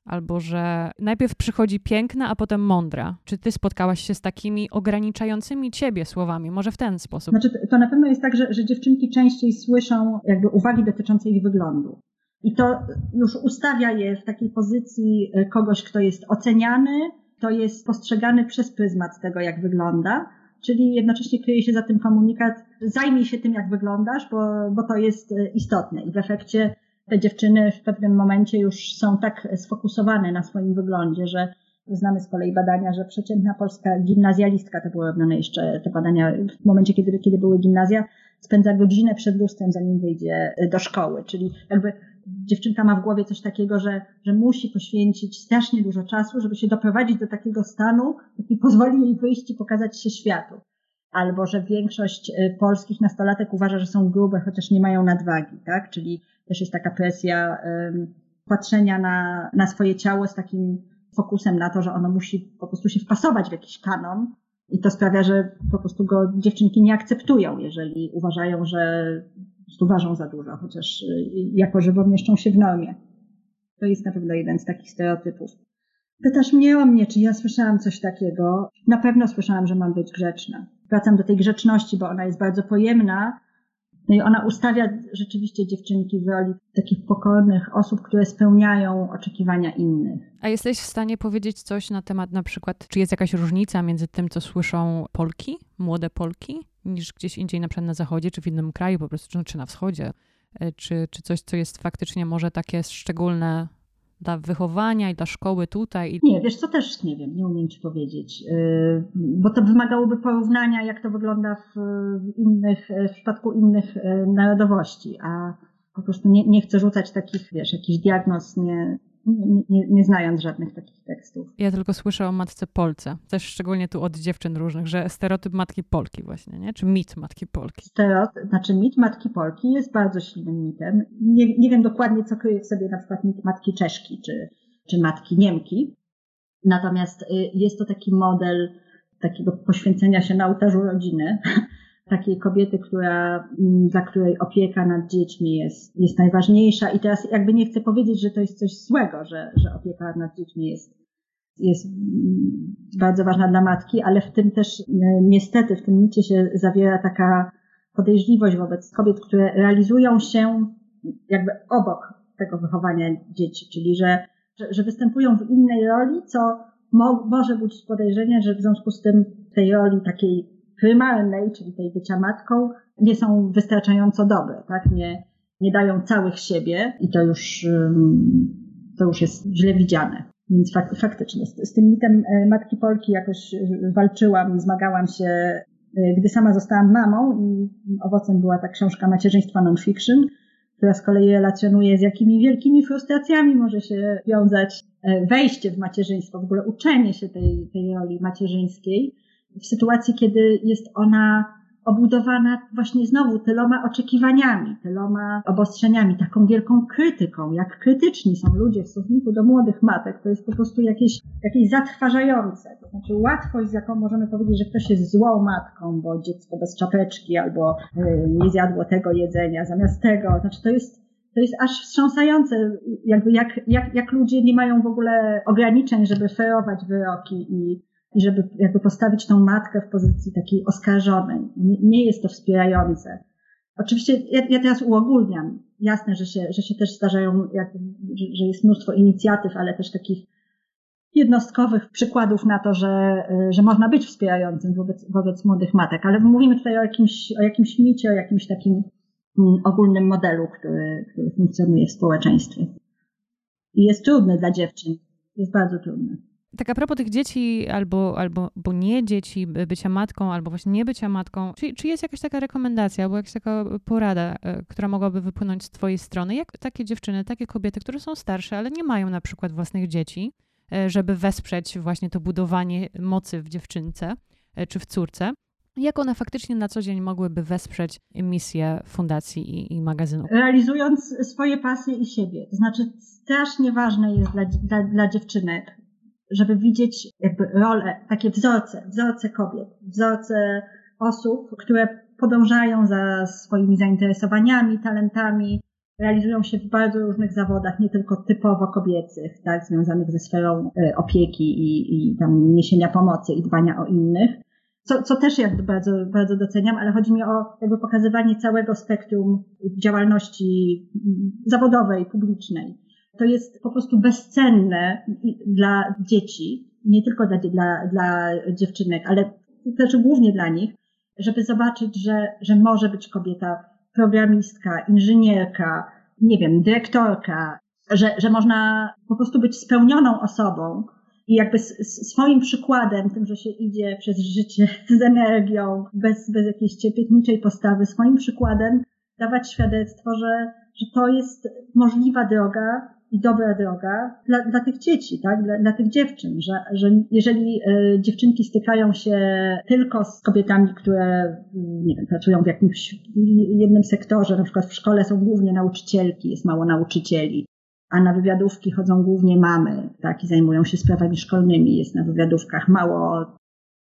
albo że najpierw przychodzi piękna, a potem mądra. Czy ty spotkałaś się z takimi ograniczającymi ciebie słowami? Może w ten sposób? Znaczy, to na pewno jest tak, że, że dziewczynki częściej słyszą jakby uwagi dotyczące ich wyglądu. I to już ustawia je w takiej pozycji e, kogoś, kto jest oceniany, kto jest postrzegany przez pryzmat tego, jak wygląda, czyli jednocześnie kryje się za tym komunikat, zajmij się tym, jak wyglądasz, bo, bo to jest e, istotne. I w efekcie te dziewczyny w pewnym momencie już są tak sfokusowane na swoim wyglądzie, że znamy z kolei badania, że przeciętna polska gimnazjalistka, to były robione jeszcze te badania w momencie, kiedy, kiedy były gimnazja, spędza godzinę przed lustrem, zanim wyjdzie do szkoły. Czyli jakby dziewczynka ma w głowie coś takiego, że, że musi poświęcić strasznie dużo czasu, żeby się doprowadzić do takiego stanu, jaki pozwoli jej wyjść i pokazać się światu. Albo że większość y, polskich nastolatek uważa, że są grube, chociaż nie mają nadwagi, tak? Czyli też jest taka presja um, patrzenia na, na swoje ciało z takim fokusem na to, że ono musi po prostu się wpasować w jakiś kanon. I to sprawia, że po prostu go dziewczynki nie akceptują, jeżeli uważają, że prostu ważą za dużo, chociaż y, jako żywo mieszczą się w normie. To jest na pewno jeden z takich stereotypów. Pytasz mnie o mnie, czy ja słyszałam coś takiego. Na pewno słyszałam, że mam być grzeczna. Wracam do tej grzeczności, bo ona jest bardzo pojemna. No i ona ustawia rzeczywiście dziewczynki w roli takich pokornych osób, które spełniają oczekiwania innych. A jesteś w stanie powiedzieć coś na temat na przykład, czy jest jakaś różnica między tym, co słyszą Polki, młode Polki, niż gdzieś indziej, na przykład na zachodzie, czy w innym kraju po prostu, czy na wschodzie, e, czy, czy coś, co jest faktycznie może takie szczególne dla wychowania i dla szkoły tutaj? Nie, wiesz co, też nie wiem, nie umiem ci powiedzieć, yy, bo to wymagałoby porównania, jak to wygląda w, innych, w przypadku innych narodowości, a po prostu nie, nie chcę rzucać takich, wiesz, jakichś diagnoz nie, nie, nie, nie, znając żadnych takich tekstów. Ja tylko słyszę o matce Polce, też szczególnie tu od dziewczyn różnych, że stereotyp matki Polki właśnie, nie? Czy mit matki Polki? Stereotyp, znaczy mit matki Polki jest bardzo silnym mitem. Nie, nie wiem dokładnie, co kryje w sobie na przykład mit matki Czeszki, czy, czy matki Niemki. Natomiast y, jest to taki model takiego poświęcenia się na ołtarzu rodziny, takiej kobiety, która, mm, dla której opieka nad dziećmi jest, jest najważniejsza. I teraz jakby nie chcę powiedzieć, że to jest coś złego, że, że opieka nad dziećmi jest, jest mm, bardzo ważna dla matki, ale w tym też niestety w tym micie się zawiera taka podejrzliwość wobec kobiet, które realizują się jakby obok tego wychowania dzieci, czyli że, że, że występują w innej roli, co mo, może budzić podejrzenie, że w związku z tym tej roli takiej prymarnej, czyli tej bycia matką, nie są wystarczająco dobre, tak? Nie, nie dają całych siebie i to już, to już jest źle widziane. Więc fak, faktycznie z, z tym mitem e, matki Polki jakoś e, walczyłam, zmagałam się, e, gdy sama zostałam mamą i owocem była ta książka Macierzyństwa Non-Fiction, która z kolei relacjonuje z jakimi wielkimi frustracjami może się wiązać wejście w macierzyństwo, w ogóle uczenie się tej, tej roli macierzyńskiej w sytuacji, kiedy jest ona obudowana właśnie znowu tyloma oczekiwaniami, tyloma obostrzeniami, taką wielką krytyką, jak krytyczni są ludzie w stosunku do młodych matek, to jest po prostu jakieś, jakieś zatrważające. To znaczy łatwość, z jaką możemy powiedzieć, że ktoś jest złą matką, bo dziecko bez czapeczki albo y, nie zjadło tego jedzenia zamiast tego. Znaczy to jest to jest aż wstrząsające, jakby jak, jak, jak ludzie nie mają w ogóle ograniczeń, żeby ferować wyroki i żeby jakby postawić tą matkę w pozycji takiej oskarżonej. Nie, jest to wspierające. Oczywiście ja, ja, teraz uogólniam. Jasne, że się, że się też zdarzają, jak, że, że jest mnóstwo inicjatyw, ale też takich jednostkowych przykładów na to, że, że można być wspierającym wobec, wobec młodych matek, ale mówimy tutaj o jakimś, o jakimś micie, o jakimś takim mm, ogólnym modelu, który, który funkcjonuje w społeczeństwie. I jest trudny dla dziewczyn. Jest bardzo trudny tak a propos tych dzieci, albo, albo bo nie dzieci, bycia matką, albo właśnie nie bycia matką, czy, czy jest jakaś taka rekomendacja, albo jakaś taka porada, e, która mogłaby wypłynąć z Twojej strony? Jak takie dziewczyny, takie kobiety, które są starsze, ale nie mają na przykład własnych dzieci, e, żeby wesprzeć właśnie to budowanie mocy w dziewczynce e, czy w córce, jak one faktycznie na co dzień mogłyby wesprzeć misję fundacji i, i magazynu? Realizując swoje pasje i siebie. To znaczy, strasznie ważne jest dla, dla, dla dziewczynek, żeby widzieć jakby rolę, takie wzorce, wzorce kobiet, wzorce osób, które podążają za swoimi zainteresowaniami, talentami, realizują się w bardzo różnych zawodach, nie tylko typowo kobiecych, tak, związanych ze sferą e, opieki i, i tam niesienia pomocy i dbania o innych, co, co też jakby bardzo, bardzo doceniam, ale chodzi mi o jakby pokazywanie całego spektrum działalności zawodowej, publicznej. To jest po prostu bezcenne dla dzieci, nie tylko dla, dla, dla dziewczynek, ale też głównie dla nich, żeby zobaczyć, że, że może być kobieta programistka, inżynierka, nie wiem, dyrektorka, że, że można po prostu być spełnioną osobą i jakby swoim przykładem, tym, że się idzie przez życie z energią, bez, bez jakiejś cierpiętniczej postawy, swoim przykładem dawać świadectwo, że, że to jest możliwa droga i dobra droga dla, dla tych dzieci, tak? Dla, dla tych dziewczyn, że, że jeżeli y, dziewczynki stykają się tylko z kobietami, które nie wiem, pracują w jakimś jednym sektorze, na przykład w szkole są głównie nauczycielki, jest mało nauczycieli, a na wywiadówki chodzą głównie mamy, tak, i zajmują się sprawami szkolnymi, jest na wywiadówkach mało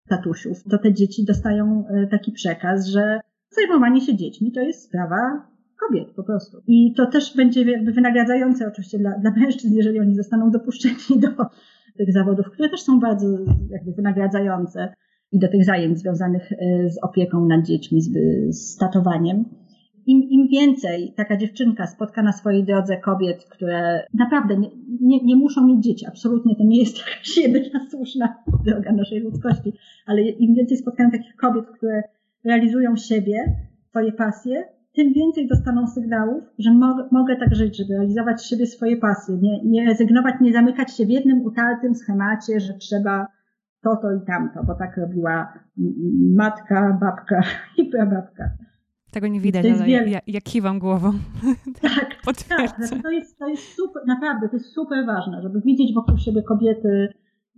tatusiów, to te dzieci dostają e, taki przekaz, że zajmowanie się dziećmi to jest sprawa kobiet po prostu. I to też będzie jakby wynagradzające oczywiście dla, dla mężczyzn, jeżeli oni zostaną dopuszczeni do tych zawodów, które też są bardzo jakby wynagradzające i do tych zajęć związanych e, z opieką nad dziećmi, z, z tatowaniem. Im, Im więcej taka dziewczynka spotka na swojej drodze kobiet, które naprawdę nie, nie, nie muszą mieć dzieci, absolutnie to nie jest jakaś jedyna słuszna droga naszej ludzkości, ale im więcej spotkają takich kobiet, które realizują siebie, swoje pasje, tym więcej dostaną sygnałów, że mo mogę tak żyć, żeby realizować siebie swoje pasje, nie, nie rezygnować, nie zamykać się w jednym utartym schemacie, że trzeba to, to i tamto, bo tak robiła matka, babka i prababka. Tego nie widać, ale wiel... ja, ja kiwam głową. Tak, tak. To jest, to jest super, naprawdę, to jest super ważne, żeby widzieć wokół siebie kobiety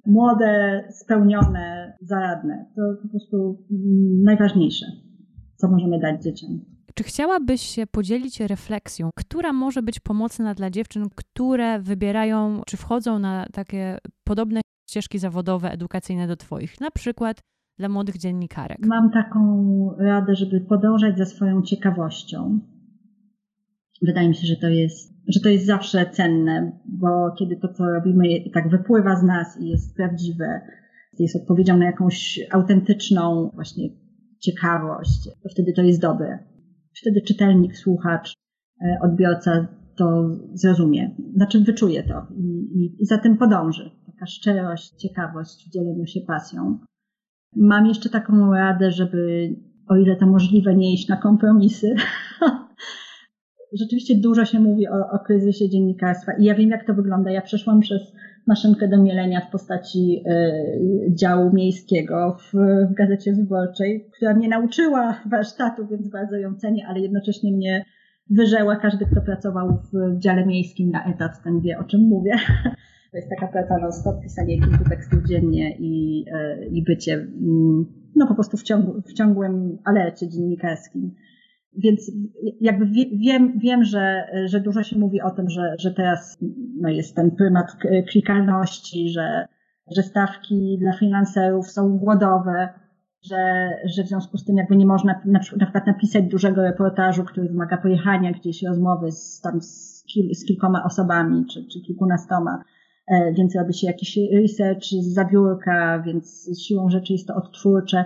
młode, spełnione, zaradne. To po prostu najważniejsze, co możemy dać dzieciom. Czy chciałabyś się podzielić refleksją, która może być pomocna dla dziewczyn, które wybierają, czy wchodzą na takie podobne ścieżki zawodowe, edukacyjne do Twoich? Na przykład dla młodych dziennikarek. Mam taką radę, żeby podążać za swoją ciekawością. Wydaje mi się, że to jest, że to jest zawsze cenne, bo kiedy to, co robimy, tak wypływa z nas i jest prawdziwe, jest odpowiedzią na jakąś autentyczną właśnie ciekawość, to wtedy to jest dobre wtedy czytelnik, słuchacz, e, odbiorca to zrozumie, znaczy wyczuje to i, i za tym podąży. Taka szczerość, ciekawość w dzieleniu się pasją. Mam jeszcze taką radę, żeby o ile to możliwe, nie iść na kompromisy. Rzeczywiście dużo się mówi o, o kryzysie dziennikarstwa i ja wiem, jak to wygląda. Ja przeszłam przez maszynkę do mielenia w postaci y, działu miejskiego w, Gazecie Wyborczej, która mnie nauczyła warsztatu, więc bardzo ją cenię, ale jednocześnie mnie wyżeła. Każdy, kto pracował w dziale miejskim na etat, ten wie, o czym mówię. To jest taka praca non-stop, pisanie kilku tekstów dziennie i, y, i bycie mm, no po prostu w, ciągu, w ciągłym alercie dziennikarskim. Więc jakby wiem, wiem że, że dużo się mówi o tym, że, że teraz no jest ten prymat klikalności, że, że stawki dla freelancerów są głodowe, że, że w związku z tym jakby nie można na, przykład napisać dużego reportażu, który wymaga pojechania gdzieś rozmowy z, tam z, kil, z kilkoma osobami czy, czy kilkunastoma, e, więc robi się jakiś research z zabiórka, więc siłą rzeczy jest to odtwórcze.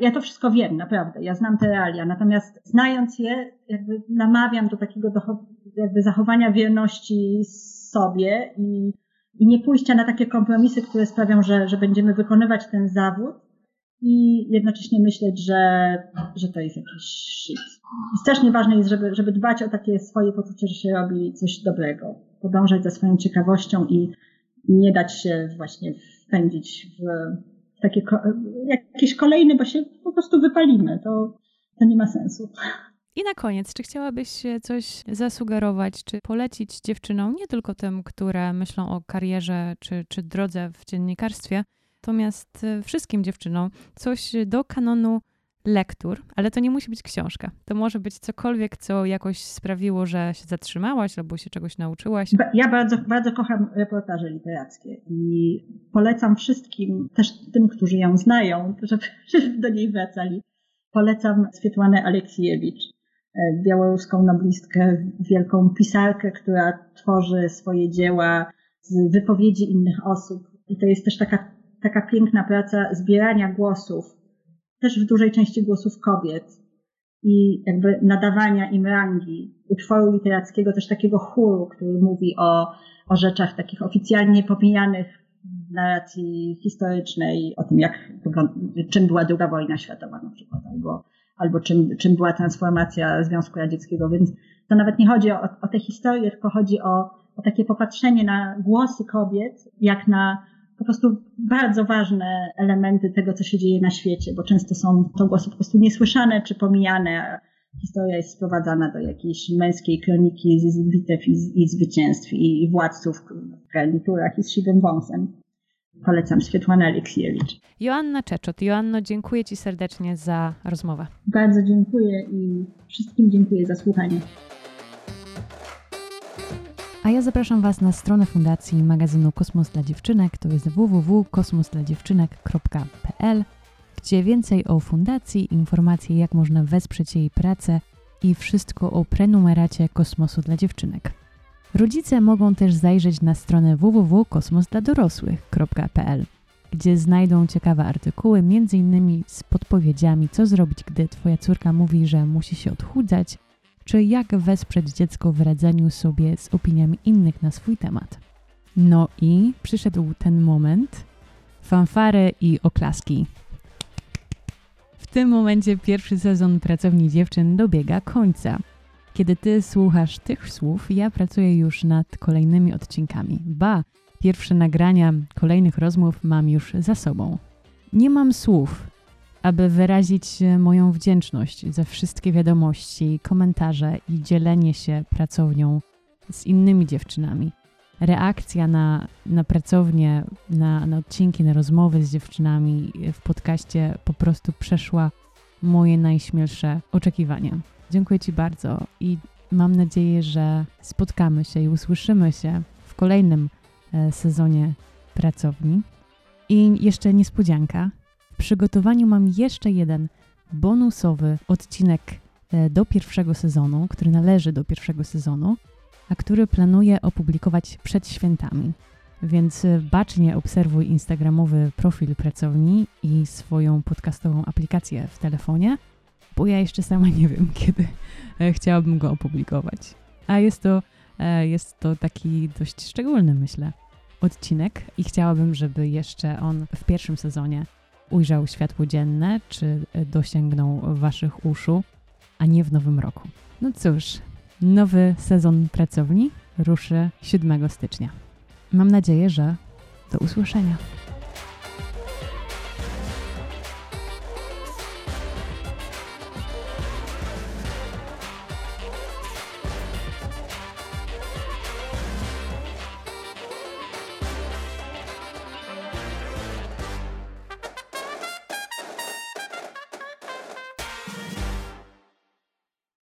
Ja to wszystko wiem, naprawdę. Ja znam te realia. Natomiast znając je, jakby namawiam do takiego jakby zachowania wierności sobie i, i nie pójścia na takie kompromisy, które sprawią, że, że będziemy wykonywać ten zawód i jednocześnie myśleć, że, że to jest jakiś shit. Strasznie ważne jest, żeby, żeby dbać o takie swoje poczucie, że się robi coś dobrego. Podążać za swoją ciekawością i nie dać się właśnie wpędzić w takie, jakieś kolejne, bo się po prostu wypalimy. To, to nie ma sensu. I na koniec, czy chciałabyś coś zasugerować, czy polecić dziewczynom, nie tylko tym, które myślą o karierze czy, czy drodze w dziennikarstwie, natomiast y, wszystkim dziewczynom coś do kanonu lektur, ale to nie musi być książka. To może być cokolwiek, co jakoś sprawiło, że się zatrzymałaś albo się czegoś nauczyłaś. Ja bardzo, bardzo kocham reportaże literackie i polecam wszystkim, też tym, którzy ją znają, żeby, do niej wracali. Polecam Swietłanę Aleksiejewicz. białoruską noblistkę, wielką pisarkę, która tworzy swoje dzieła z wypowiedzi innych osób. I to jest też taka, taka piękna praca zbierania głosów, też w dużej części głosów kobiet i jakby nadawania im rangi utworu literackiego, też takiego chóru, który mówi o, o rzeczach takich oficjalnie pomijanych w narracji historycznej, o tym, jak, czym była druga wojna światowa na przykład, albo, albo czym, czym była transformacja Związku Radzieckiego. Więc to nawet nie chodzi o, o tę historię, tylko chodzi o, o takie popatrzenie na głosy kobiet, jak na po prostu bardzo ważne elementy tego, co się dzieje na świecie, bo często są to głosy po prostu niesłyszane czy pomijane. Historia jest sprowadzana do jakiejś męskiej kroniki z bitew i, z, i zwycięstw i władców w garniturach i z siwym wąsem. Polecam Swietłana Aleksiewicz. Joanna Czeczot. Joanno, dziękuję Ci serdecznie za rozmowę. Bardzo dziękuję i wszystkim dziękuję za słuchanie. A ja zapraszam Was na stronę fundacji magazynu Kosmos dla Dziewczynek, to jest www.kosmosdladziewczynek.pl, gdzie więcej o fundacji, informacje jak można wesprzeć jej pracę i wszystko o prenumeracie Kosmosu dla Dziewczynek. Rodzice mogą też zajrzeć na stronę www.kosmosdladorosłych.pl, gdzie znajdą ciekawe artykuły, m.in. z podpowiedziami, co zrobić, gdy Twoja córka mówi, że musi się odchudzać, czy jak wesprzeć dziecko w radzeniu sobie z opiniami innych na swój temat. No i przyszedł ten moment. Fanfary i oklaski. W tym momencie pierwszy sezon Pracowni Dziewczyn dobiega końca. Kiedy ty słuchasz tych słów, ja pracuję już nad kolejnymi odcinkami. Ba, pierwsze nagrania kolejnych rozmów mam już za sobą. Nie mam słów, aby wyrazić e, moją wdzięczność za wszystkie wiadomości, komentarze i dzielenie się pracownią z innymi dziewczynami. Reakcja na, na pracownię, na, na odcinki, na rozmowy z dziewczynami w podcaście po prostu przeszła moje najśmielsze oczekiwania. Dziękuję Ci bardzo i mam nadzieję, że spotkamy się i usłyszymy się w kolejnym e, sezonie pracowni. I jeszcze niespodzianka przygotowaniu mam jeszcze jeden bonusowy odcinek e, do pierwszego sezonu, który należy do pierwszego sezonu, a który planuję opublikować przed świętami. Więc e, bacznie obserwuj instagramowy profil pracowni i swoją podcastową aplikację w telefonie, bo ja jeszcze sama nie wiem, kiedy e, chciałabym go opublikować. A jest to, jest to taki dość szczególny, myślę, odcinek i chciałabym, żeby jeszcze on w pierwszym sezonie ujrzał światło dzienne, czy dosięgnął waszych uszu, a nie w nowym roku. No cóż, nowy sezon pracowni ruszy 7 stycznia. Mam nadzieję, że do usłyszenia.